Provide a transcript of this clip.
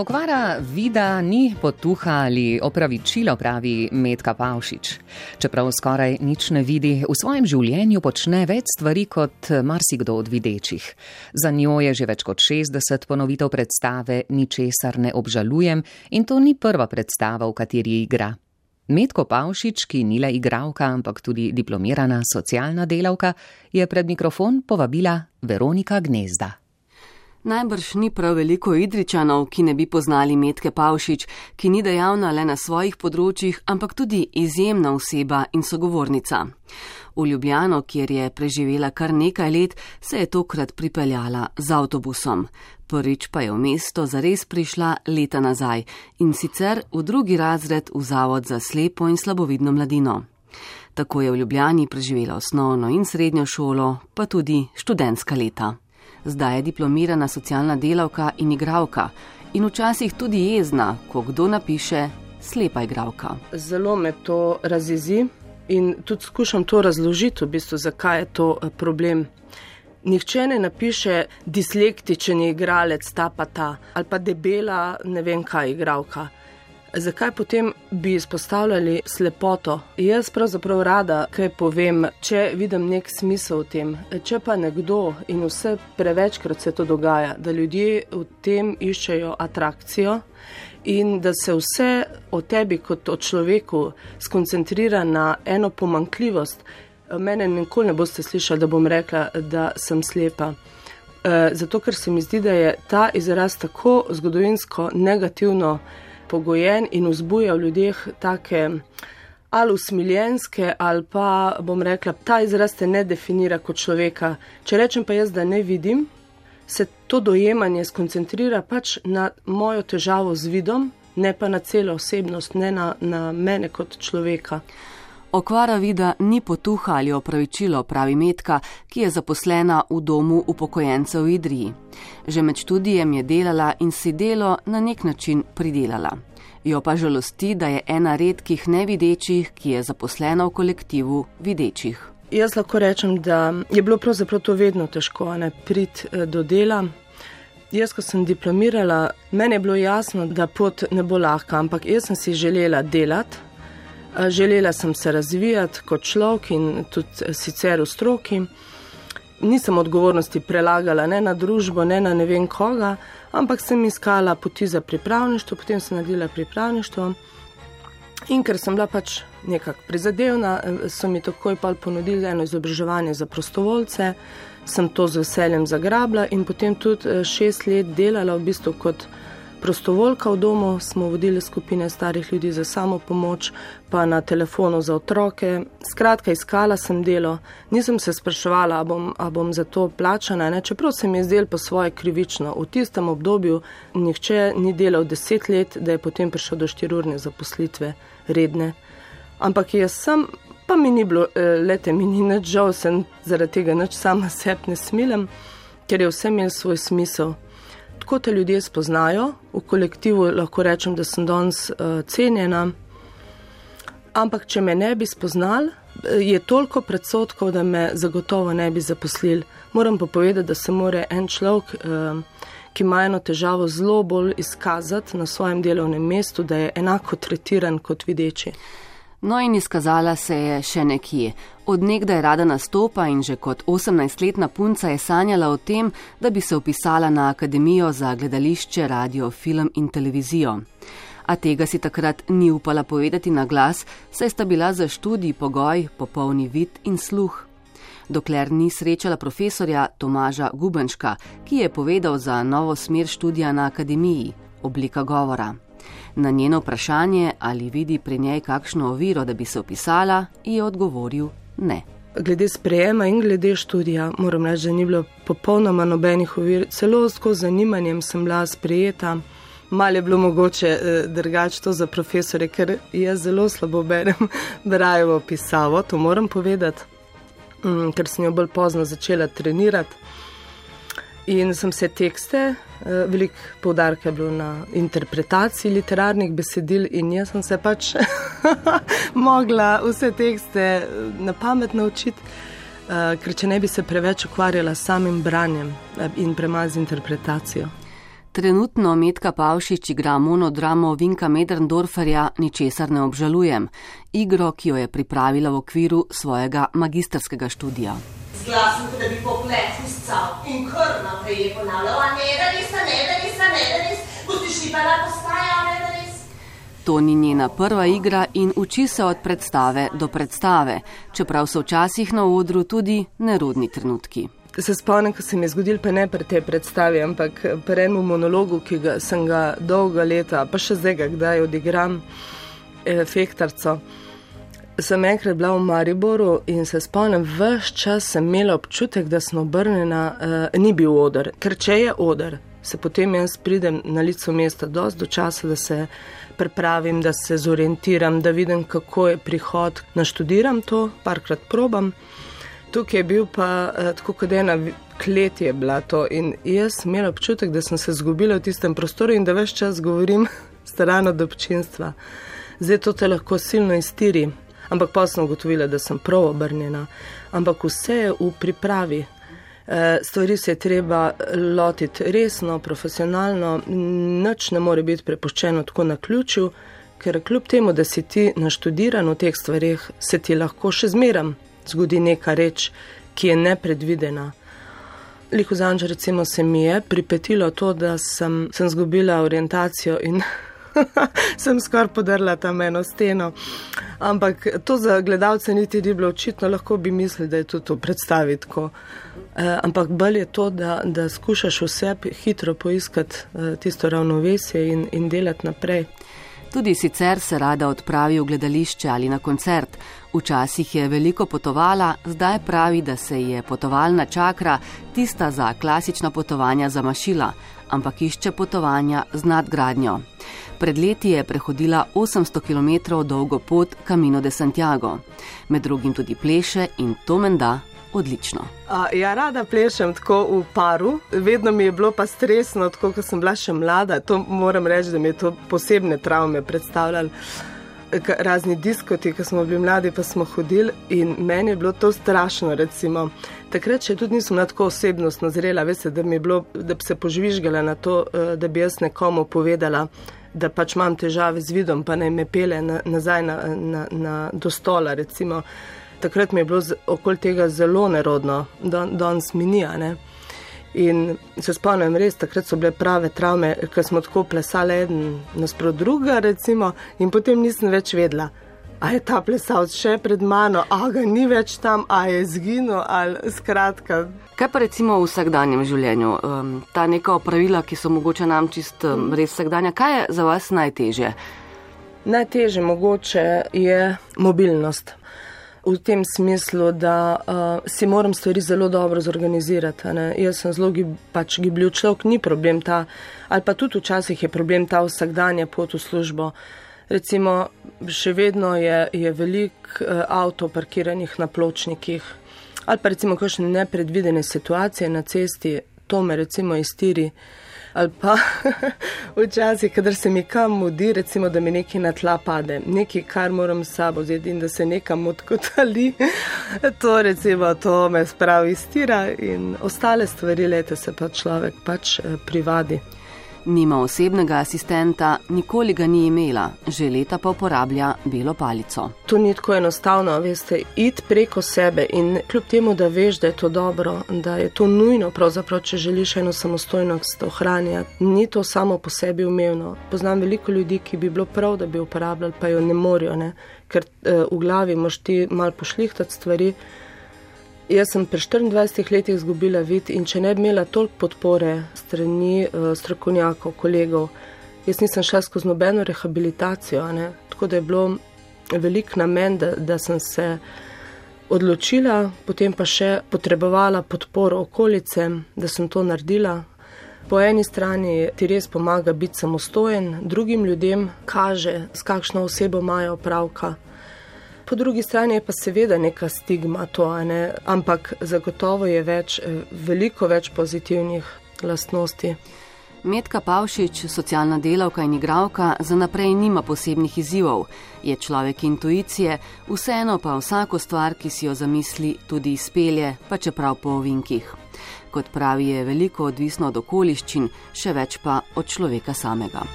Okvara vida ni potuha ali opravičilo, pravi Medka Pavšič. Čeprav skoraj nič ne vidi, v svojem življenju počne več stvari kot marsikdo od videčih. Za njo je že več kot 60 ponovitev predstave Ničesar ne obžalujem in to ni prva predstava, v kateri igra. Medko Pavšič, ki ni le igralka, ampak tudi diplomirana socialna delavka, je pred mikrofon povabila Veronika Gnezda. Najbrž ni prav veliko idričanov, ki ne bi poznali Metke Pavšič, ki ni dejavna le na svojih področjih, ampak tudi izjemna oseba in sogovornica. V Ljubljano, kjer je preživela kar nekaj let, se je tokrat pripeljala z avtobusom. Prvič pa je v mesto zares prišla leta nazaj in sicer v drugi razred v Zavod za slepo in slabovidno mladino. Tako je v Ljubljani preživela osnovno in srednjo šolo, pa tudi študentska leta zdaj je diplomirana socialna delavka in igravka in včasih tudi jezna, ko kdo napiše slepa igravka. Zelo me to razizi in tudi skušam to razložiti, v bistvu, zakaj je to eh, problem. Nihče ne napiše dislektičen igralec, ta pa ta, ali pa debela, ne vem kaj, igravka. Zakaj potem bi izpostavljali slepoto? Jaz pravzaprav rada, kaj povem, če vidim nek smisel v tem. Če pa nekdo in vse prevečkrat se to dogaja, da ljudje v tem iščejo atrakcijo in da se vse o tebi kot o človeku skoncentrira na eno pomankljivost, mene nikoli ne boste slišali, da bom rekla, da sem slepa. Eh, zato, ker se mi zdi, da je ta izraz tako zgodovinsko negativno pogojen in vzbuja v ljudeh take ali usmiljenske, ali pa bom rekla, ta izraz te ne definira kot človeka. Če rečem pa jaz, da ne vidim, se to dojemanje skoncentrira pač na mojo težavo z vidom, ne pa na celo osebnost, ne na, na mene kot človeka. Okvara vida ni potuha ali opravičilo, pravi Metka, ki je zaposlena v domu upokojencev v Idriji. Že med študijem je delala in si delo na nek način pridelala. Jo pa žalosti, da je ena redkih nevidečih, ki je zaposlena v kolektivu videčih. Jaz lahko rečem, da je bilo pravzaprav to vedno težko, ne prid eh, do dela. Jaz, ko sem diplomirala, meni je bilo jasno, da pot ne bo lahka, ampak jaz sem si želela delati. Želela sem se razvijati kot človek in tudi eh, sicer v stroki. Nisem odgovornosti prelagala ne na družbo, ne na ne vem koga, ampak sem iskala poti za pripravništvo, potem sem naredila pripravništvo. In ker sem bila pač nekako prizadevna, eh, so mi takoj pa ponudili eno izobraževanje za prostovoljce, sem to z veseljem zagrabila in potem tudi eh, šest let delala v bistvu kot prostovoljka v domu, smo vodili skupine starih ljudi za samo pomoč, pa na telefonu za otroke. Skratka, iskala sem delo, nisem se spraševala, a bom, a bom za to plačana, ne? čeprav se mi je zdel po svoje krivično. V tistem obdobju nihče ni delal deset let, da je potem prišel do štirurne zaposlitve redne. Ampak jaz sem, pa mi ni bilo, eh, lete mi ni nič žal, sem zaradi tega nič sama sebi ne smilem, ker je vse imel svoj smisel tako te ljudje spoznajo, v kolektivu lahko rečem, da sem danes uh, cenjena. Ampak, če me ne bi spoznal, eh, je toliko predsotkov, da me zagotovo ne bi zaposlili. Moram pa povedati, da se more en človek, uh, ki ima eno težavo, zelo bolj izkazati na svojem delovnem mestu, da je enako tretiran kot videči. No in izkazala se je še nekje. Odnegdaj rada nastopa in že kot 18-letna punca je sanjala o tem, da bi se upisala na Akademijo za gledališče, radio, film in televizijo. A tega si takrat ni upala povedati na glas, saj sta bila za študij pogoj popolni vid in sluh. Dokler ni srečala profesorja Tomaža Gubenška, ki je povedal za novo smer študija na Akademiji, oblika govora. Na njeno vprašanje, ali vidi pri njej kakšno oviro, da bi se opisala, je odgovoril ne. Glede sprejema in glede študija, moram reči, da ni bilo popolnoma nobenih ovir, celo skozi zanimanjem sem bila sprejeta. Mal je bilo mogoče eh, drugače to za profesore, ker jaz zelo slabo berem Brajevo pisavo, to moram povedati, mm, ker sem jo bolj pozno začela trenirati. In sem se tekste, eh, veliko poudarka je bilo na interpretaciji literarnih besedil, in jaz sem se pač mogla vse tekste eh, na pamet naučiti, eh, ker če ne bi se preveč ukvarjala s samim branjem in premaz interpretacijo. Trenutno Metka Pavšič igra monodramo Vinka Medrndorferja Ničesar ne obžalujem, igro, ki jo je pripravila v okviru svojega magistrskega študija. Zglasim, da bi poplek uscal in kar naprej je ponavljal, a ne da res, a ne da res, a ne da res, boste šli pa na postajo, a ne da res. To ni njena prva igra in uči se od predstave do predstave, čeprav so včasih na odru tudi nerodni trenutki se spomnim, ko se mi je zgodil, pa ne pri tej predstavi, ampak pri enem monologu, ki ga, sem ga dolga leta, pa še zdaj ga kdaj odigram, efektarco. Sem enkrat bila v Mariboru in se spomnim, vse čas sem imela občutek, da sem obrnjena, eh, ni bil odr. Ker če je odr, se potem jaz pridem na lico mesta dosti do časa, da se pripravim, da se zorientiram, da vidim, kako je prihod. Naštudiram to, parkrat probam. Tukaj je bil pa uh, tako, kot ena klet je bila to. In jaz sem imela občutek, da sem se izgubila v tistem prostoru in da več čas govorim stran od občinstva. Zdaj to te lahko silno iztiri, ampak pa sem ugotovila, da sem prav obrnjena. Ampak vse je v pripravi. Uh, stvari se je treba lotiti resno, profesionalno, nič ne more biti prepuščeno tako na ključu, ker kljub temu, da si ti naštudiran v teh stvarih, se ti lahko še zmeram zgodi neka reč, ki je nepredvidena. Liko zanč, recimo, se mi je pripetilo to, da sem, sem zgubila orientacijo in sem skoraj podrla tam eno steno. Ampak to za gledalce niti ni bilo očitno, lahko bi mislili, da je to, to predstaviti. E, ampak bolj je to, da, da skušaš vse hitro poiskati e, tisto ravnovesje in, in delati naprej. Tudi sicer se rada odpravi v gledališče ali na koncert. Včasih je veliko potovala, zdaj pravi, da se je potovalna čakra, tista za klasična potovanja, zamašila, ampak išče potovanja z nadgradnjo. Pred leti je prehodila 800 km dolgo pot Camino de Santiago. Med drugim tudi pleše in to menda odlično. A, ja, rada plešem tako v paru, vedno mi je bilo pa stresno, tako kot sem bila še mlada. To moram reči, da mi je to posebne travme predstavljalo. Razni diskoti, ko smo bili mladi, pa smo hodili in meni je bilo to strašno. Recimo. Takrat še tudi nisem tako osebnostno zrela, veste, da, bilo, da bi se požvižgala na to, eh, da bi jaz nekomu povedala, da pač imam težave z vidom, pa naj me pele nazaj na, na, na, do stola. Recimo takrat mi je bilo okoli tega zelo nerodno, danes mi ni. In se spomnim, res takrat so bile prave travme, ker smo tako plesali en nasprot druga, recimo, in potem nisem več vedela. A je ta plesalc še pred mano, a ga ni več tam, a je zginil, ali skratka. Kaj pa recimo v vsakdanjem življenju, um, ta neka opravila, ki so mogoče nam čist um, res vsakdanja, kaj je za vas najtežje? Najtežje mogoče je mobilnost v tem smislu, da uh, si moram stvari zelo dobro zorganizirati. Ne? Jaz sem zelo gib, pač gibljiv človek, ni problem ta, ali pa tudi včasih je problem ta vsakdanje pot v službo. Recimo, še vedno je, je velik uh, avto parkiranih na pločnikih, ali pa recimo kakšne nepredvidene situacije na cesti, to me recimo iztiri. Ali pa včasih, kadar se mi kam mudi, recimo, da mi nekaj na tla pade, nekaj, kar moram s sabo vzeti in da se nekam odkotali, to recimo, to me spravi stira in ostale stvari lete se pa človek pač eh, privadi. Nima osebnega asistenta, nikoli ga ni imela, že leta pa uporablja belo palico. To ni tako enostavno, veste, id preko sebe in kljub temu, da veš, da je to dobro, da je to nujno, pravzaprav, če želiš eno samostojnost ohranjati, ni to samo po sebi umevno. Poznam veliko ljudi, ki bi bilo prav, da bi uporabljali, pa jo ne morajo, ne? ker eh, v glavi moš ti mal pošlihtati stvari. Jaz sem pri 24 letih izgubila vid in če ne bi imela toliko podpore strani uh, strokovnjakov, kolegov, jaz nisem šla skozi nobeno rehabilitacijo. Ne? Tako da je bilo velik namen, da, da sem se odločila, potem pa še potrebovala podporo okolice, da sem to naredila. Po eni strani ti res pomaga biti samostojen, drugim ljudem kaže, s kakšno osebo imajo opravka po drugi strani je pa seveda neka stigma to, ne? ampak zagotovo je več, eh, veliko več pozitivnih lastnosti. Metka Pavšič, socialna delavka in igravka, za naprej nima posebnih izzivov. Je človek intuicije, vseeno pa vsako stvar, ki si jo zamisli, tudi izpelje, pa čeprav po ovinkih. Kot pravi, je veliko odvisno od okoliščin, še več pa od človeka samega.